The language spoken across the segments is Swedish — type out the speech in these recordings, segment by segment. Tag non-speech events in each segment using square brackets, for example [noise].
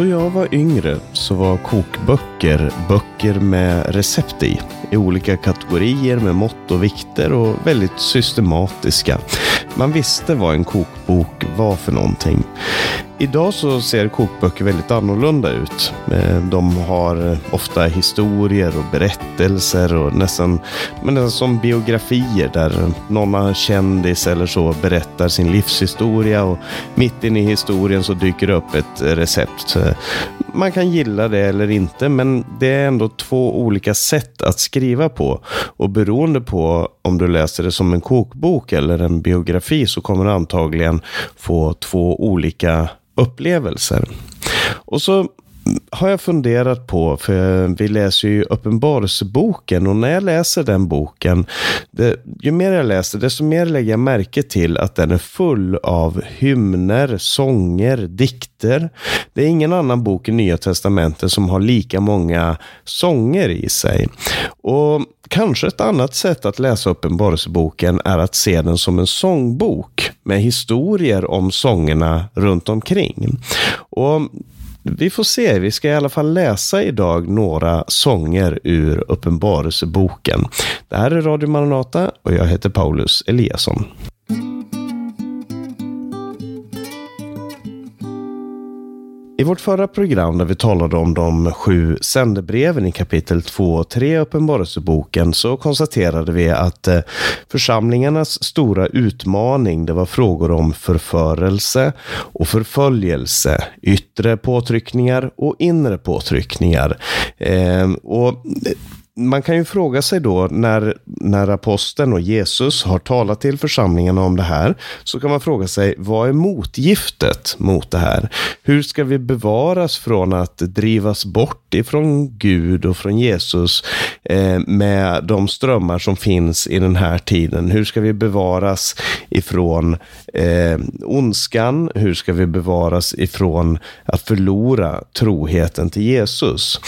Då jag var yngre så var kokböcker böcker med recept i. I olika kategorier med mått och vikter och väldigt systematiska. Man visste vad en kokbok var för någonting. Idag så ser kokböcker väldigt annorlunda ut. Eh, de har ofta historier och berättelser och nästan, men nästan som biografier där någon kändis eller så berättar sin livshistoria och mitt inne i historien så dyker det upp ett recept. Man kan gilla det eller inte, men det är ändå två olika sätt att skriva på. Och beroende på om du läser det som en kokbok eller en biografi så kommer du antagligen få två olika upplevelser. Och så har jag funderat på, för vi läser ju Uppenbarelseboken och när jag läser den boken, det, ju mer jag läser desto mer lägger jag märke till att den är full av hymner, sånger, dikter. Det är ingen annan bok i Nya Testamentet som har lika många sånger i sig. Och Kanske ett annat sätt att läsa Uppenbarelseboken är att se den som en sångbok med historier om sångerna runt omkring. Och vi får se, vi ska i alla fall läsa idag några sånger ur Uppenbarelseboken. Det här är Radio Maranata och jag heter Paulus Eliasson. I vårt förra program där vi talade om de sju sändebreven i kapitel 2 och 3 i Uppenbarelseboken så konstaterade vi att eh, församlingarnas stora utmaning det var frågor om förförelse och förföljelse, yttre påtryckningar och inre påtryckningar. Eh, och man kan ju fråga sig då när, när aposteln och Jesus har talat till församlingarna om det här, så kan man fråga sig vad är motgiftet mot det här? Hur ska vi bevaras från att drivas bort ifrån Gud och från Jesus eh, med de strömmar som finns i den här tiden? Hur ska vi bevaras ifrån eh, ondskan? Hur ska vi bevaras ifrån att förlora troheten till Jesus?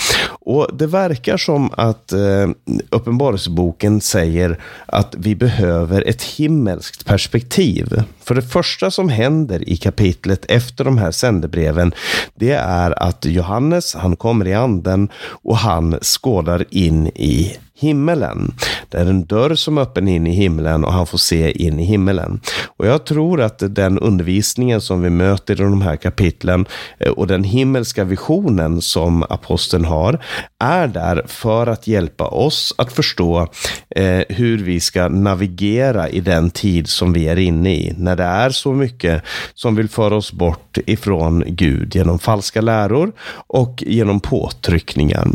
Och det verkar som att eh, Uppenbarelseboken säger att vi behöver ett himmelskt perspektiv. För det första som händer i kapitlet efter de här sändebreven, det är att Johannes, han kommer i anden och han skådar in i himmelen. Det är en dörr som är öppen in i himlen och han får se in i himmelen. Och jag tror att den undervisningen som vi möter i de här kapitlen eh, och den himmelska visionen som aposteln har är där för att hjälpa oss att förstå eh, hur vi ska navigera i den tid som vi är inne i. När det är så mycket som vill föra oss bort ifrån Gud genom falska läror och genom påtryckningar.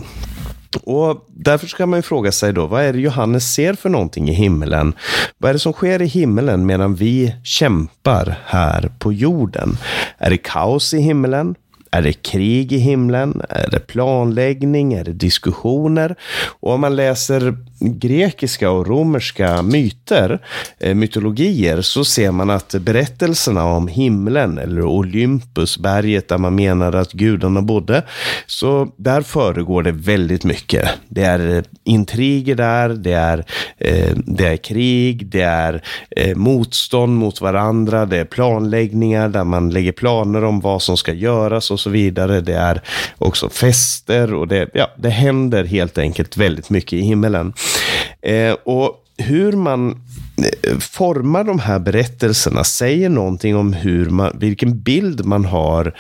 Och därför ska man ju fråga sig då, vad är det Johannes ser för någonting i himmelen? Vad är det som sker i himmelen medan vi kämpar här på jorden? Är det kaos i himmelen? Är det krig i himlen? Är det planläggning? Är det diskussioner? Och om man läser grekiska och romerska myter, eh, mytologier, så ser man att berättelserna om himlen eller Olympus, berget där man menar att gudarna bodde, så där föregår det väldigt mycket. Det är eh, intriger där, det är, eh, det är krig, det är motstånd mot varandra, det är planläggningar där man lägger planer om vad som ska göras och så vidare. Det är också fester och det, ja, det händer helt enkelt väldigt mycket i himmelen. Eh, och hur man formar de här berättelserna, säger någonting om hur man, vilken bild man har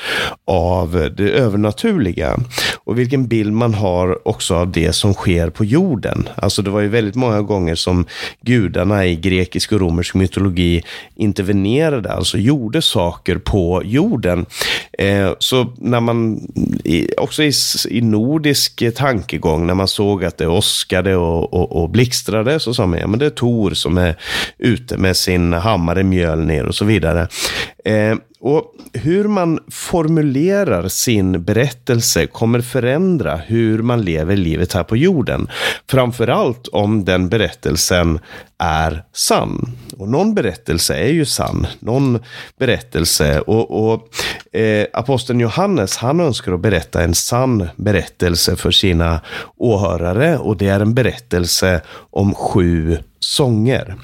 av det övernaturliga. Och vilken bild man har också av det som sker på jorden. Alltså det var ju väldigt många gånger som gudarna i grekisk och romersk mytologi intervenerade, alltså gjorde saker på jorden. Eh, så när man, också i, i nordisk tankegång, när man såg att det åskade och, och, och blixtrade, så sa man, ja men det är Tor som är ute med sin hammare, Mjölnir och så vidare. Eh, och hur man formulerar sin berättelse kommer förändra hur man lever livet här på jorden. Framförallt om den berättelsen är sann. Och någon berättelse är ju sann. Någon berättelse. Och, och eh, aposteln Johannes, han önskar att berätta en sann berättelse för sina åhörare. Och det är en berättelse om sju sånger.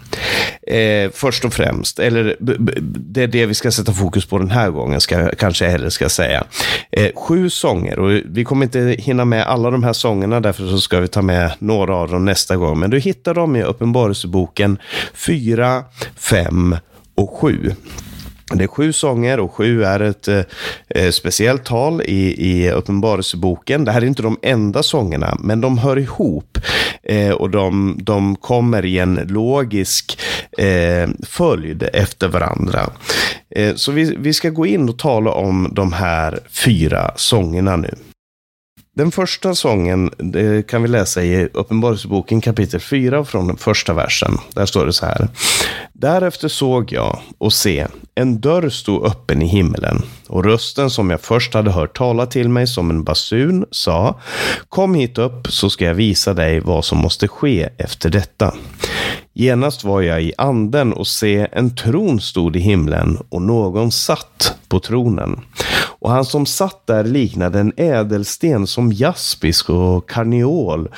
Eh, först och främst, eller det är det vi ska sätta fokus på den här gången, ska, kanske jag hellre ska säga. Eh, sju sånger och vi kommer inte hinna med alla de här sångerna, därför så ska vi ta med några av dem nästa gång. Men du hittar dem i Uppenbarelseboken 4, 5 och 7. Det är sju sånger och sju är ett eh, eh speciellt tal i, i Uppenbarelseboken. Det här är inte de enda sångerna, men de hör ihop eh, och de, de kommer i en logisk eh, följd efter varandra. Eh, så vi, vi ska gå in och tala om de här fyra sångerna nu. Den första sången kan vi läsa i Uppenbarelseboken kapitel 4 från den första versen. Där står det så här. Därefter såg jag och se, en dörr stod öppen i himmelen och rösten som jag först hade hört tala till mig som en basun sa Kom hit upp så ska jag visa dig vad som måste ske efter detta. Genast var jag i anden och se en tron stod i himlen och någon satt på tronen. Och han som satt där liknade en ädelsten som jaspisk och karneol.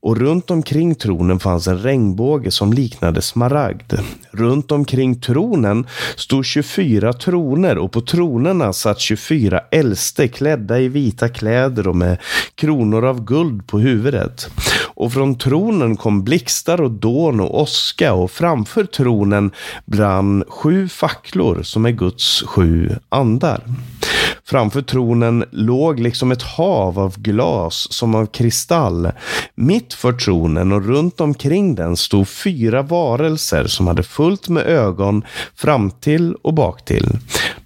Och runt omkring tronen fanns en regnbåge som liknade smaragd. Runt omkring tronen stod 24 troner och på tronerna satt 24 äldste klädda i vita kläder och med kronor av guld på huvudet. Och från tronen kom blixtar och dån och åska och framför tronen brann sju facklor som är Guds sju andar. Framför tronen låg liksom ett hav av glas som av kristall. Mitt för tronen och runt omkring den stod fyra varelser som hade fullt med ögon fram till och bak till.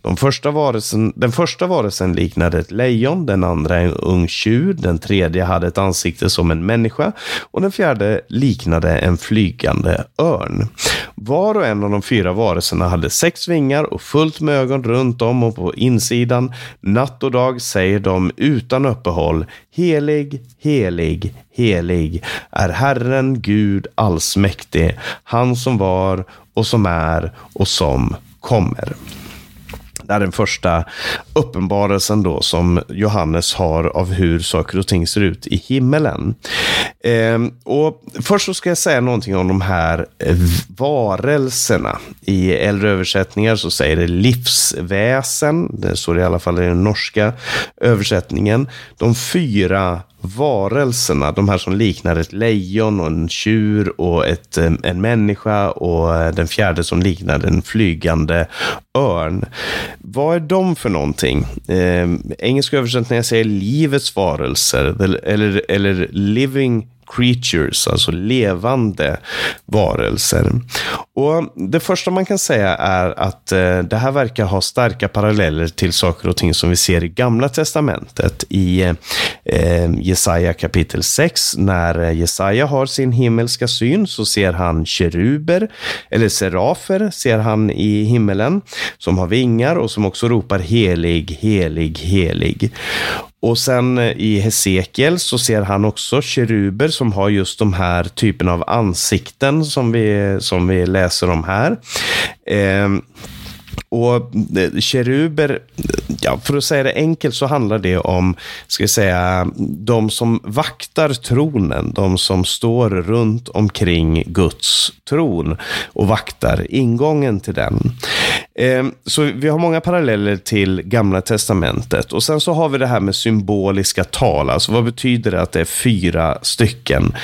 De första varelsen, den första varelsen liknade ett lejon, den andra en ung tjur, den tredje hade ett ansikte som en människa och den fjärde liknade en flygande örn. Var och en av de fyra varelserna hade sex vingar och fullt med ögon runt om och på insidan. Natt och dag säger de utan uppehåll Helig, helig, helig är Herren Gud allsmäktig, han som var och som är och som kommer. Det är den första uppenbarelsen då som Johannes har av hur saker och ting ser ut i himmelen. Eh, och först så ska jag säga någonting om de här eh, varelserna. I äldre översättningar så säger det livsväsen. Det står i alla fall i den norska översättningen. De fyra varelserna, de här som liknar ett lejon och en tjur och ett, eh, en människa och eh, den fjärde som liknar en flygande örn. Vad är de för någonting? Eh, engelska översättningar säger livets varelser eller, eller living creatures, alltså levande varelser. Och Det första man kan säga är att eh, det här verkar ha starka paralleller till saker och ting som vi ser i Gamla Testamentet. I eh, Jesaja kapitel 6, när eh, Jesaja har sin himmelska syn så ser han keruber, eller serafer ser han i himmelen, som har vingar och som också ropar helig, helig, helig. Och sen eh, i Hesekiel så ser han också keruber som har just de här typen av ansikten som vi, som vi läser om här. Ehm, eh, och keruber, ja, för att säga det enkelt så handlar det om, ska jag säga, de som vaktar tronen, de som står runt omkring Guds tron och vaktar ingången till den. Ehm, så vi har många paralleller till Gamla Testamentet. Och sen så har vi det här med symboliska tal. Alltså vad betyder det att det är fyra stycken?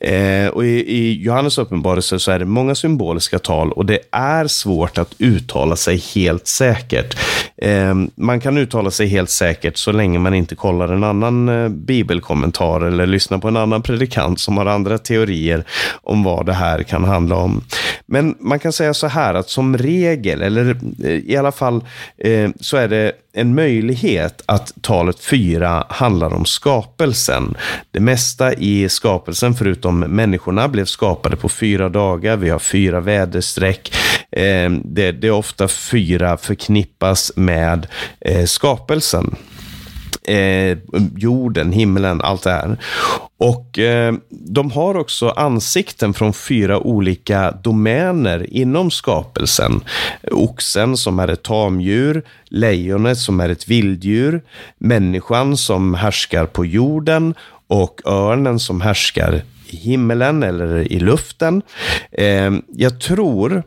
Ehm, och i, Johannes uppenbarelse så är det många symboliska tal och det är svårt att uttala sig helt säkert. Ehm, man kan uttala sig helt säkert så länge man inte kollar en annan eh, bibelkommentar eller lyssnar på en annan predikant som har andra teorier om vad det här kan handla om. Men man kan säga så här att som regel, eller Eh, i alla fall eh, så är det en möjlighet att talet fyra handlar om skapelsen. Det mesta i skapelsen, förutom människorna, blev skapade på fyra dagar. Vi har fyra väderstreck. Eh, det, det är ofta fyra förknippas med skapelsen eh, jorden, himlen, allt det här. Och eh, de har också ansikten från fyra olika domäner inom skapelsen. Oxen som är ett tamdjur, lejonet som är ett vilddjur, människan som härskar på jorden och örnen som härskar i himmelen eller i luften. Eh, jag tror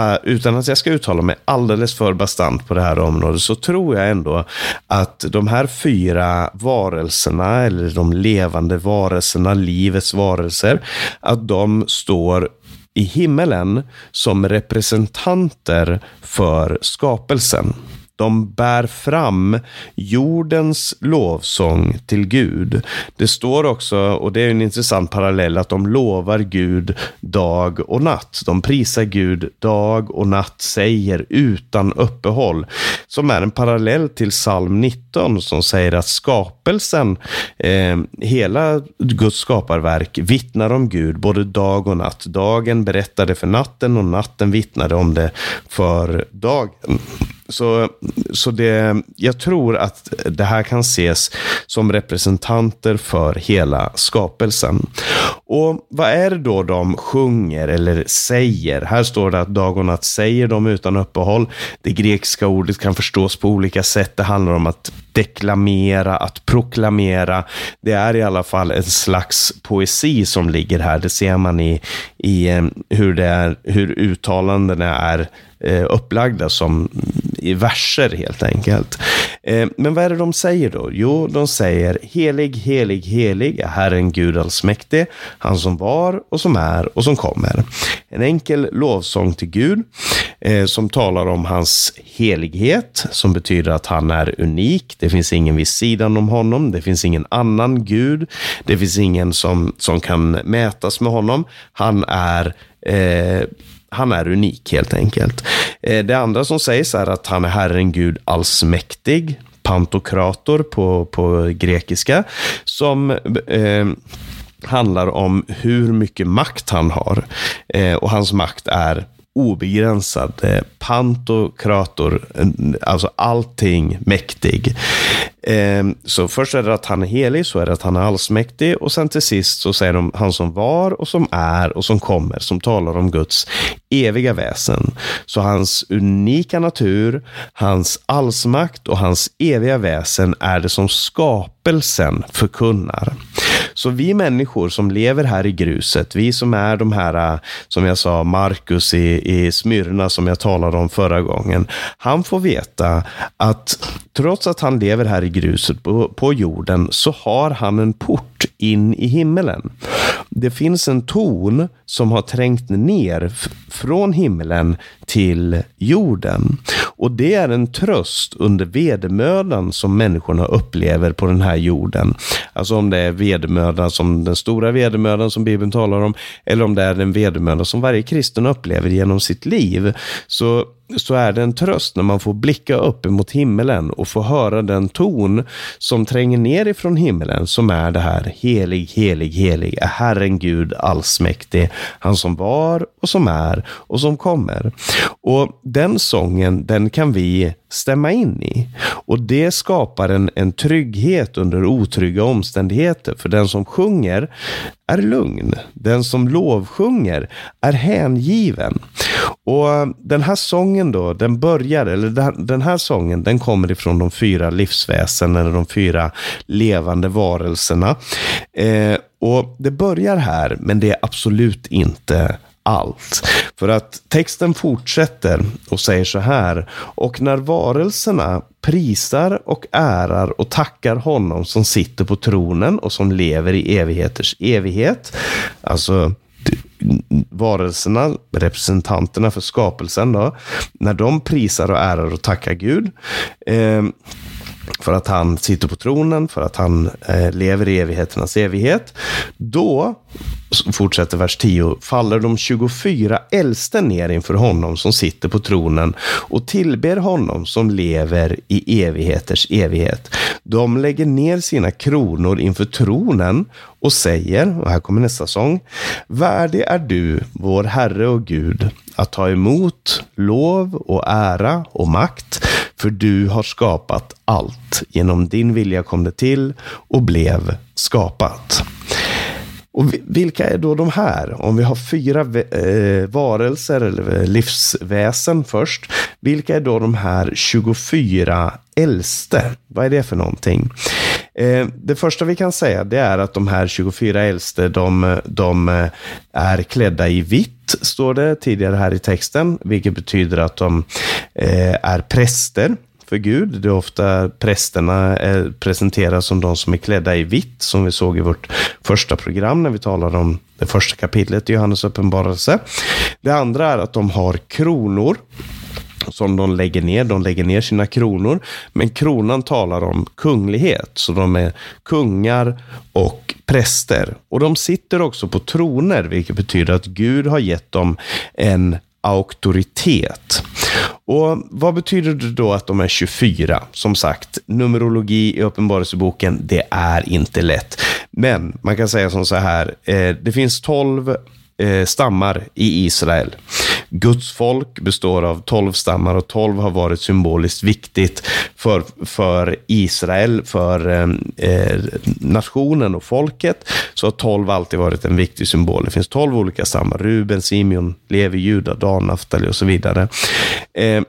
uh, utan att jag ska uttala mig alldeles för bastant på det här området, så tror jag ändå att de här fyra varelserna, eller de levande varelserna, livets varelser, att de står i himmelen som representanter för skapelsen. De bär fram jordens lovsång till Gud. Det står också, och det är en intressant parallell, att de lovar Gud dag och natt. De prisar Gud dag och natt, säger utan uppehåll. Som är en parallell till psalm 19 som säger att skapelsen, eh, hela Guds skaparverk vittnar om Gud både dag och natt. Dagen berättade för natten och natten vittnade om det för dagen. Så, så det, jag tror att det här kan ses som representanter för hela skapelsen. Och vad är det då de sjunger eller säger? Här står det att dag och natt säger de utan uppehåll. Det grekiska ordet kan förstås på olika sätt. Det handlar om att deklamera, att proklamera. Det är i alla fall en slags poesi som ligger här. Det ser man i, i eh, hur, det är, hur uttalandena är eh, upplagda som i verser helt enkelt. Eh, men vad är det de säger då? Jo, de säger helig, helig, helig är Herren Gud allsmäktig, han som var och som är och som kommer. En enkel lovsång till Gud eh, som talar om hans helighet, som betyder att han är unik. Det finns ingen vid sidan om honom. Det finns ingen annan Gud. Det finns ingen som, som kan mätas med honom. Han är eh, han är unik helt enkelt. Eh, det andra som sägs är att han är Herren Gud allsmäktig, pantokrator på, på grekiska, som eh, handlar om hur mycket makt han har. Eh, och hans makt är obegränsad. Eh, pantokrator, eh, alltså allting mäktig. Ehm, så först är det att han är helig, så är det att han är allsmäktig och sen till sist så säger de han som var och som är och som kommer, som talar om Guds eviga väsen. Så hans unika natur, hans allsmakt och hans eviga väsen är det som skapelsen förkunnar. Så vi människor som lever här i gruset, vi som är de här, äh, som jag sa, Markus i, i Smyrna som jag talade om förra gången. Han får veta att trots att han lever här i gruset på, på jorden så har han en port in i himmelen. Det finns en ton som har trängt ner från himlen till jorden. Och det är en tröst under vedermödan som människorna upplever på den här jorden. Alltså om det är vedermödan som den stora vedermödan som Bibeln talar om, eller om det är den vedermödan som varje kristen upplever genom sitt liv. Så så är det en tröst när man får blicka upp emot himmelen och få höra den ton som tränger ner ifrån himmelen som är det här helig, helig, helig är Herren Gud allsmäktig, han som var och som är och som kommer. Och den sången, den kan vi stämma in i. Och det skapar en, en trygghet under otrygga omständigheter. För den som sjunger är lugn. Den som lovsjunger är hängiven. Och den här sången då, den börjar, eller den här sången, den kommer ifrån de fyra livsväsen, eller de fyra levande varelserna. Eh, och det börjar här, men det är absolut inte allt. För att texten fortsätter och säger så här. Och när varelserna prisar och ärar och tackar honom som sitter på tronen och som lever i evigheters evighet. Alltså varelserna, representanterna för skapelsen, då, när de prisar och ärar och tackar Gud, eh, för att han sitter på tronen, för att han eh, lever i evigheternas evighet. Då, fortsätter vers 10, faller de 24 äldste ner inför honom som sitter på tronen och tillber honom som lever i evigheters evighet. De lägger ner sina kronor inför tronen och säger, och här kommer nästa sång, Värdig är du, vår Herre och Gud, att ta emot lov och ära och makt, för du har skapat allt. Genom din vilja kom det till och blev skapat. Och vilka är då de här? Om vi har fyra eh, varelser eller livsväsen först. Vilka är då de här 24 äldste? Vad är det för någonting? Eh, det första vi kan säga det är att de här 24 äldste, de, de eh, är klädda i vitt, står det tidigare här i texten, vilket betyder att de eh, är präster för Gud. Det är ofta prästerna presenteras som de som är klädda i vitt, som vi såg i vårt första program när vi talade om det första kapitlet i Johannes uppenbarelse. Det andra är att de har kronor som de lägger ner. De lägger ner sina kronor. Men kronan talar om kunglighet. Så de är kungar och präster. Och de sitter också på troner, vilket betyder att Gud har gett dem en auktoritet. Och Vad betyder det då att de är 24? Som sagt, numerologi i Uppenbarelseboken, det är inte lätt. Men man kan säga som så här, eh, det finns 12 eh, stammar i Israel. Guds folk består av tolv stammar och tolv har varit symboliskt viktigt för, för Israel, för eh, eh, nationen och folket. Så har tolv alltid varit en viktig symbol. Det finns tolv olika stammar. Ruben, Simeon, Levi, Juda, Dan, Naftali och så vidare. Eh,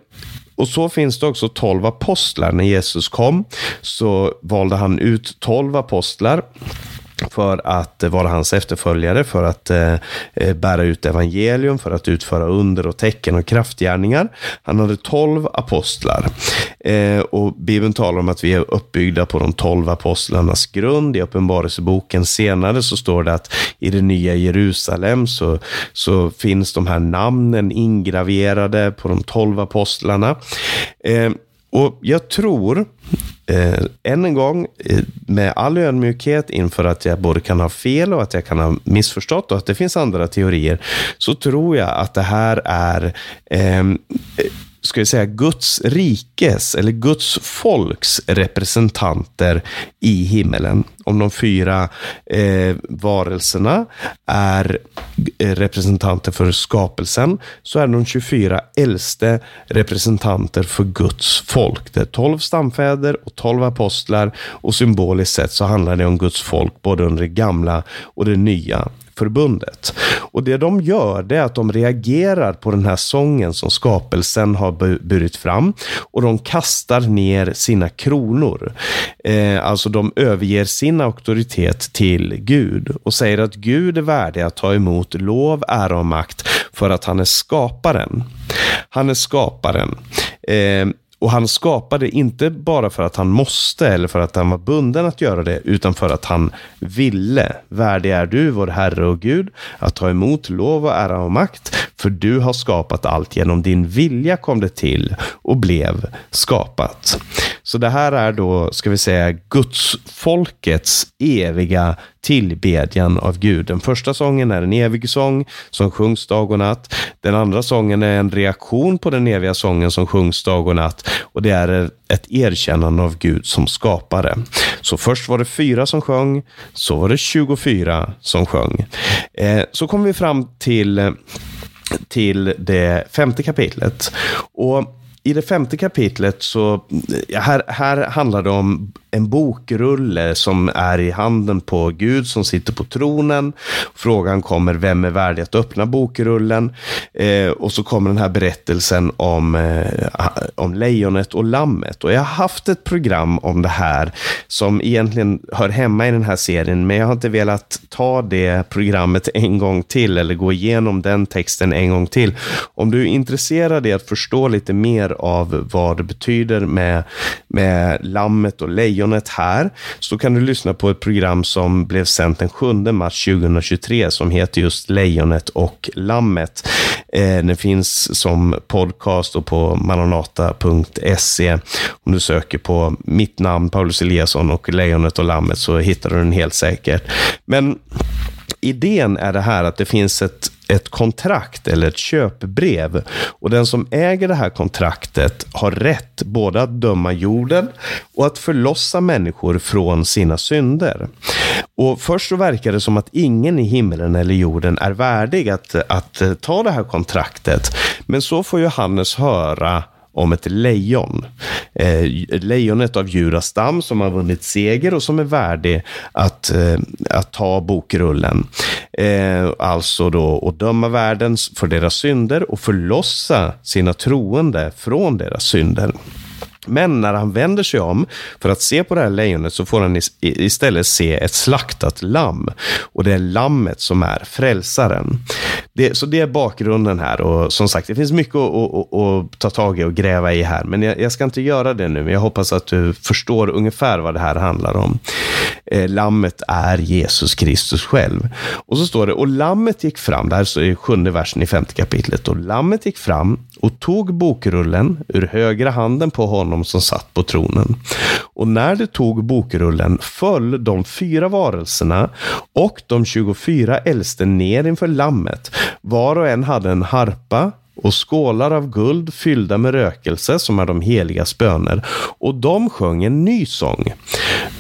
och så finns det också tolv apostlar. När Jesus kom så valde han ut tolv apostlar för att eh, vara hans efterföljare, för att eh, eh, bära ut evangelium, för att utföra under och tecken och kraftgärningar. Han hade tolv apostlar. Eh, och Bibeln talar om att vi är uppbyggda på de tolv apostlarnas grund. I Uppenbarelseboken senare så står det att i det nya Jerusalem så, så finns de här namnen ingraverade på de tolv apostlarna. Eh, och jag tror Eh, än en gång, eh, med all ödmjukhet inför att jag både kan ha fel och att jag kan ha missförstått och att det finns andra teorier, så tror jag att det här är eh, ska vi säga, Guds rikes eller Guds folks representanter i himmelen. Om de fyra eh, varelserna är eh, representanter för skapelsen så är de 24 äldste representanter för Guds folk. Det är 12 stamfäder och 12 apostlar och symboliskt sett så handlar det om Guds folk både under det gamla och det nya förbundet. Och det de gör det är att de reagerar på den här sången som skapelsen har burit fram och de kastar ner sina kronor. Eh, alltså de överger sin auktoritet till Gud och säger att Gud är värdig att ta emot lov, ära och makt för att han är skaparen. Han är skaparen. Eh, och han skapade inte bara för att han måste eller för att han var bunden att göra det, utan för att han ville. Värdig är du, vår Herre och Gud, att ta emot lov och ära och makt, för du har skapat allt. Genom din vilja kom det till och blev skapat. Så det här är då, ska vi säga, Guds folkets eviga tillbedjan av Gud. Den första sången är en evig sång som sjungs dag och natt. Den andra sången är en reaktion på den eviga sången som sjungs dag och natt. Och det är ett erkännande av Gud som skapare. Så först var det fyra som sjöng, så var det 24 som sjöng. Eh, så kom vi fram till till det femte kapitlet. Och i det femte kapitlet så, eh, här, här handlar det om en bokrulle som är i handen på Gud som sitter på tronen. Frågan kommer, vem är värdig att öppna bokrullen? Eh, och så kommer den här berättelsen om, eh, om lejonet och lammet. Och jag har haft ett program om det här som egentligen hör hemma i den här serien, men jag har inte velat ta det programmet en gång till eller gå igenom den texten en gång till. Om du är intresserad i att förstå lite mer av vad det betyder med, med lammet och lejonet lejonet här, så kan du lyssna på ett program som blev sänt den 7 mars 2023 som heter just Lejonet och Lammet. Eh, den finns som podcast och på maranata.se. Om du söker på mitt namn, Paulus Eliasson och Lejonet och Lammet så hittar du den helt säkert. Men idén är det här att det finns ett ett kontrakt eller ett köpbrev. Och den som äger det här kontraktet har rätt både att döma jorden och att förlossa människor från sina synder. Och Först så verkar det som att ingen i himlen eller jorden är värdig att, att ta det här kontraktet. Men så får Johannes höra om ett lejon. Eh, lejonet av Djurastam som har vunnit seger och som är värdig att, eh, att ta bokrullen. Eh, alltså då att döma världen för deras synder och förlossa sina troende från deras synder. Men när han vänder sig om för att se på det här lejonet så får han istället se ett slaktat lamm. Och det är lammet som är frälsaren. Det, så det är bakgrunden här. Och som sagt, det finns mycket att, att, att ta tag i och gräva i här. Men jag, jag, ska inte göra det nu. Men jag hoppas att du förstår ungefär vad det här handlar om. Eh, lammet är Jesus Kristus själv. Och så står det, och lammet gick fram, det här är sjunde versen i femte kapitlet. Och lammet gick fram och tog bokrullen ur högra handen på honom som satt på tronen. Och när det tog bokrullen föll de fyra varelserna och de 24 äldste ner inför lammet. Var och en hade en harpa och skålar av guld fyllda med rökelse som är de heligas böner. Och de sjöng en ny sång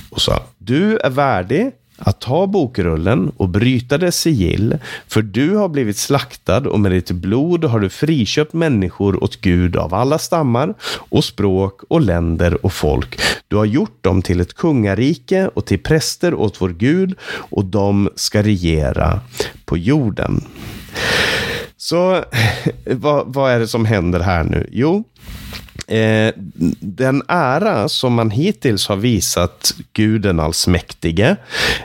och sa, du är värdig att ta bokrullen och bryta dess sigill, för du har blivit slaktad och med ditt blod har du friköpt människor åt Gud av alla stammar och språk och länder och folk. Du har gjort dem till ett kungarike och till präster åt vår Gud och de ska regera på jorden. Så [laughs] vad, vad är det som händer här nu? Jo, Eh, den ära som man hittills har visat guden allsmäktige,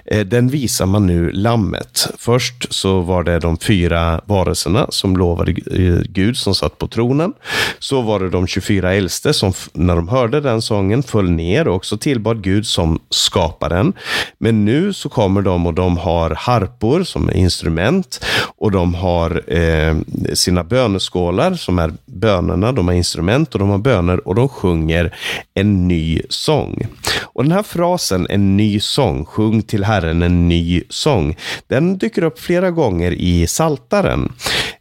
eh, den visar man nu lammet. Först så var det de fyra varelserna som lovade eh, Gud som satt på tronen. Så var det de 24 äldste som när de hörde den sången föll ner och också tillbad Gud som skaparen. Men nu så kommer de och de har harpor som är instrument och de har eh, sina böneskålar som är bönerna, de har instrument och de har böner och de sjunger en ny sång. Och den här frasen, en ny sång, sjung till Herren en ny sång, den dyker upp flera gånger i Saltaren.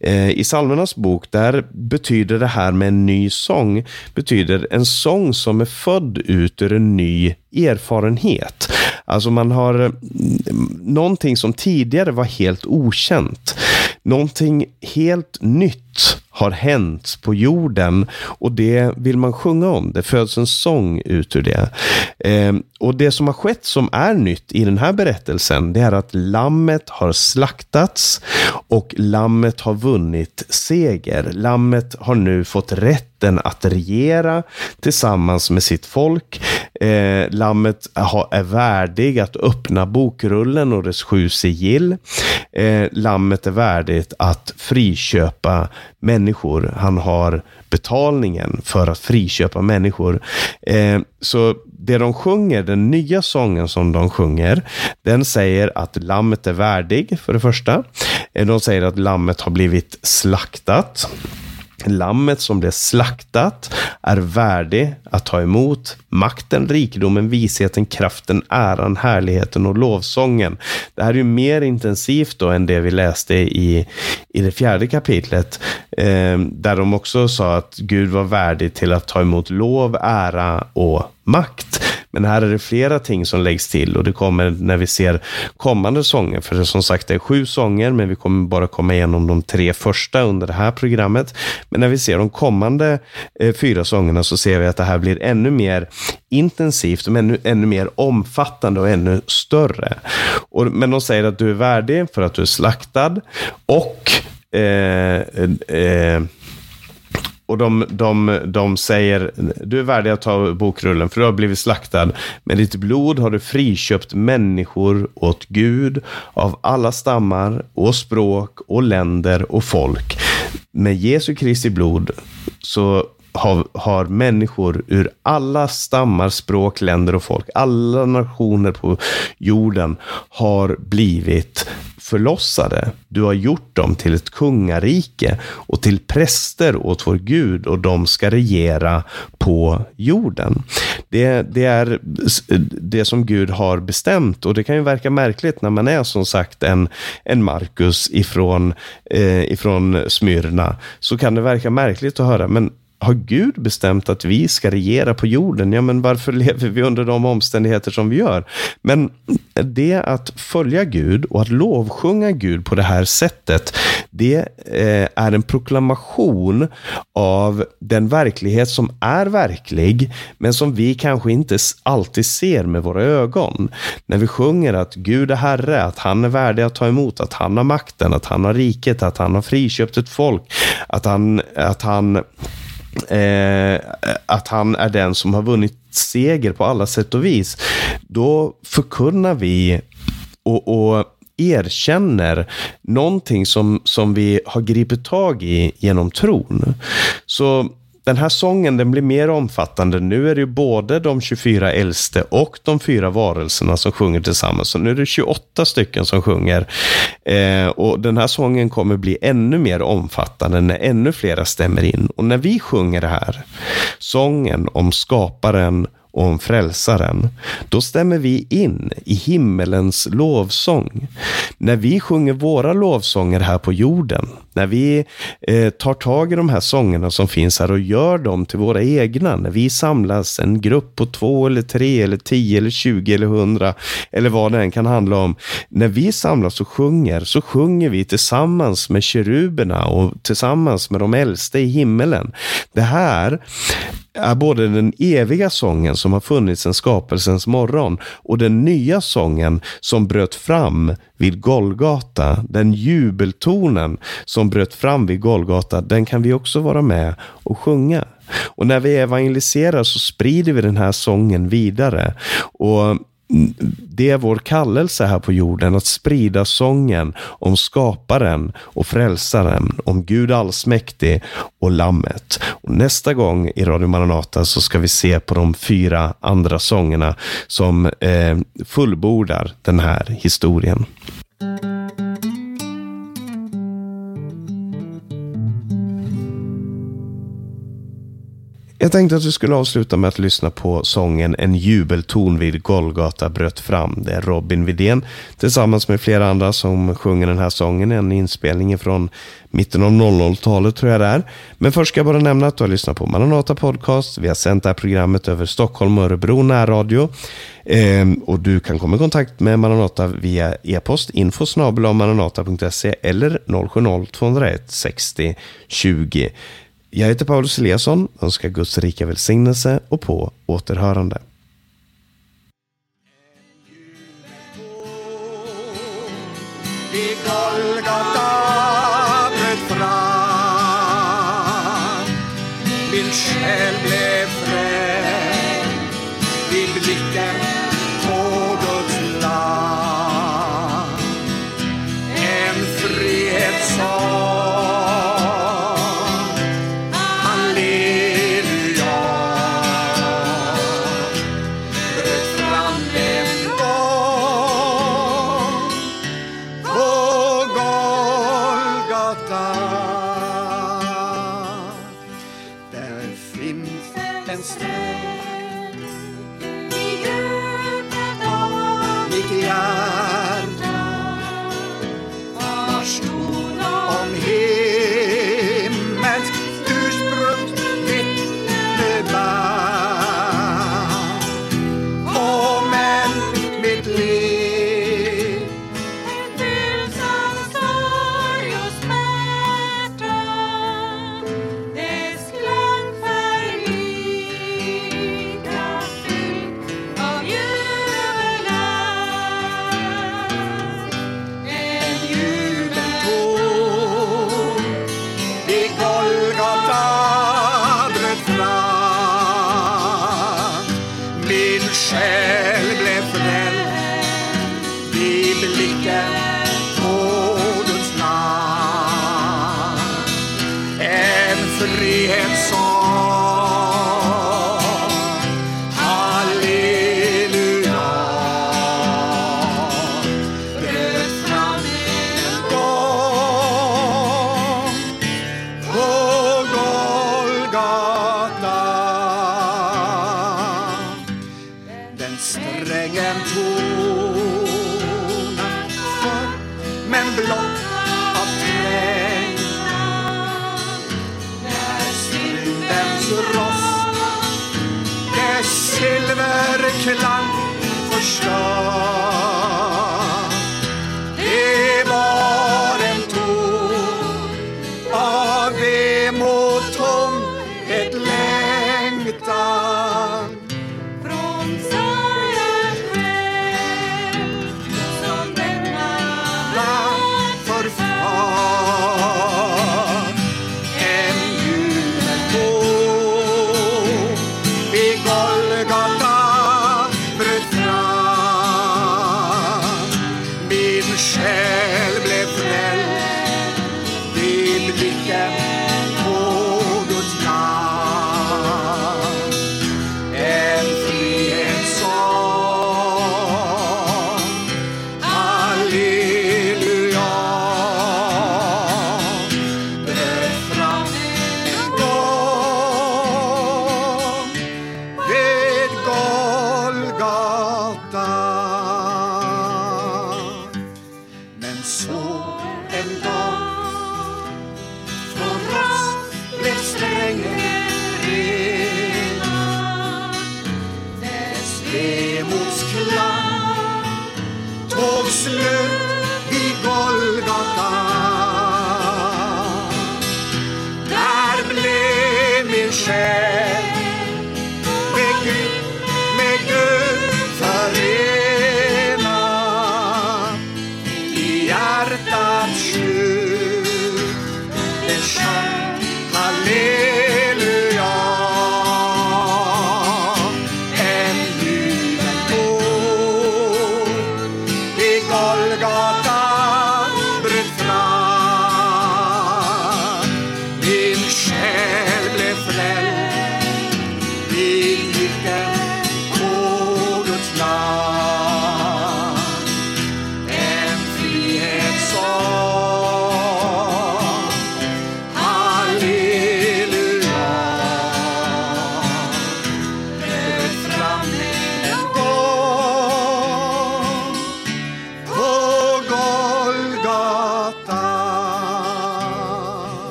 Eh, I Salmernas bok, där betyder det här med en ny sång, betyder en sång som är född ut ur en ny erfarenhet. Alltså man har mm, någonting som tidigare var helt okänt. Någonting helt nytt har hänt på jorden och det vill man sjunga om. Det föds en sång ut ur det. Eh, och det som har skett som är nytt i den här berättelsen, det är att lammet har slaktats och lammet har vunnit seger. Lammet har nu fått rätt rätten att regera tillsammans med sitt folk. Eh, lammet är värdig att öppna bokrullen och dess sju sigill. Eh, lammet är värdigt att friköpa människor. Han har betalningen för att friköpa människor. Eh, så det de sjunger, den nya sången som de sjunger, den säger att lammet är värdig, för det första. Eh, de säger att lammet har blivit slaktat. Lammet som blev slaktat är värdig att ta emot makten, rikedomen, visheten, kraften, äran, härligheten och lovsången. Det här är ju mer intensivt då än det vi läste i, i det fjärde kapitlet, eh, där de också sa att Gud var värdig till att ta emot lov, ära och makt. Men här är det flera ting som läggs till och det kommer när vi ser kommande sånger. För det som sagt det är sju sånger, men vi kommer bara komma igenom de tre första under det här programmet. Men när vi ser de kommande eh, fyra sångerna så ser vi att det här blir ännu mer intensivt, och ännu, ännu mer omfattande och ännu större. Och, men de säger att du är värdig för att du är slaktad och eh, eh, och de, de, de säger, du är värdig att ta bokrullen för du har blivit slaktad. Med ditt blod har du friköpt människor åt Gud av alla stammar och språk och länder och folk. Med Jesu Kristi blod så har, har människor ur alla stammar, språk, länder och folk, alla nationer på jorden har blivit förlossade. Du har gjort dem till ett kungarike och till präster åt vår Gud och de ska regera på jorden. Det, det är det som Gud har bestämt och det kan ju verka märkligt när man är som sagt en, en Markus ifrån, eh, ifrån Smyrna. Så kan det verka märkligt att höra, men har Gud bestämt att vi ska regera på jorden? Ja, men varför [laughs] lever vi under de omständigheter som vi gör? Men det att följa Gud och att lovsjunga Gud på det här sättet, det eh, är en proklamation av den verklighet som är verklig, men som vi kanske inte alltid ser med våra ögon. När vi sjunger att Gud är Herre, att han är värdig att ta emot, att han har makten, att han har riket, att han har friköpt ett folk, att han, att han eh, att han är den som har vunnit seger på alla sätt och vis, då förkunnar vi och, och erkänner någonting som, som vi har gripit tag i genom tron. Så den här sången den blir mer omfattande. Nu är det ju både de 24 äldste och de fyra varelserna som sjunger tillsammans. Så nu är det 28 stycken som sjunger. Eh, och den här sången kommer bli ännu mer omfattande när ännu flera stämmer in. Och när vi sjunger det här, sången om skaparen och om frälsaren, då stämmer vi in i himmelens lovsång. När vi sjunger våra lovsånger här på jorden, när vi eh, tar tag i de här sångerna som finns här och gör dem till våra egna, när vi samlas en grupp på två eller tre eller tio eller tjugo eller hundra eller vad det än kan handla om. När vi samlas och sjunger så sjunger vi tillsammans med keruberna och tillsammans med de äldste i himmelen. Det här är både den eviga sången som har funnits sedan skapelsens morgon och den nya sången som bröt fram vid Golgata. Den jubeltonen som bröt fram vid Golgata, den kan vi också vara med och sjunga. Och när vi evangeliserar så sprider vi den här sången vidare. Och det är vår kallelse här på jorden att sprida sången om skaparen och frälsaren, om Gud allsmäktig och lammet. Och nästa gång i Radio Maranata så ska vi se på de fyra andra sångerna som eh, fullbordar den här historien. Jag tänkte att vi skulle avsluta med att lyssna på sången En jubelton vid Golgata bröt fram. Det är Robin Widén tillsammans med flera andra som sjunger den här sången. En inspelning från mitten av 00-talet tror jag det är. Men först ska jag bara nämna att du har lyssnat på Maranata Podcast. Vi har sänt det här programmet över Stockholm och Örebro närradio. Ehm, och du kan komma i kontakt med Maranata via e-post info maranata.se eller 070-201 60 20. Jag heter Paulus Eliasson, önskar Guds rika välsignelse och på återhörande. Min själ blev en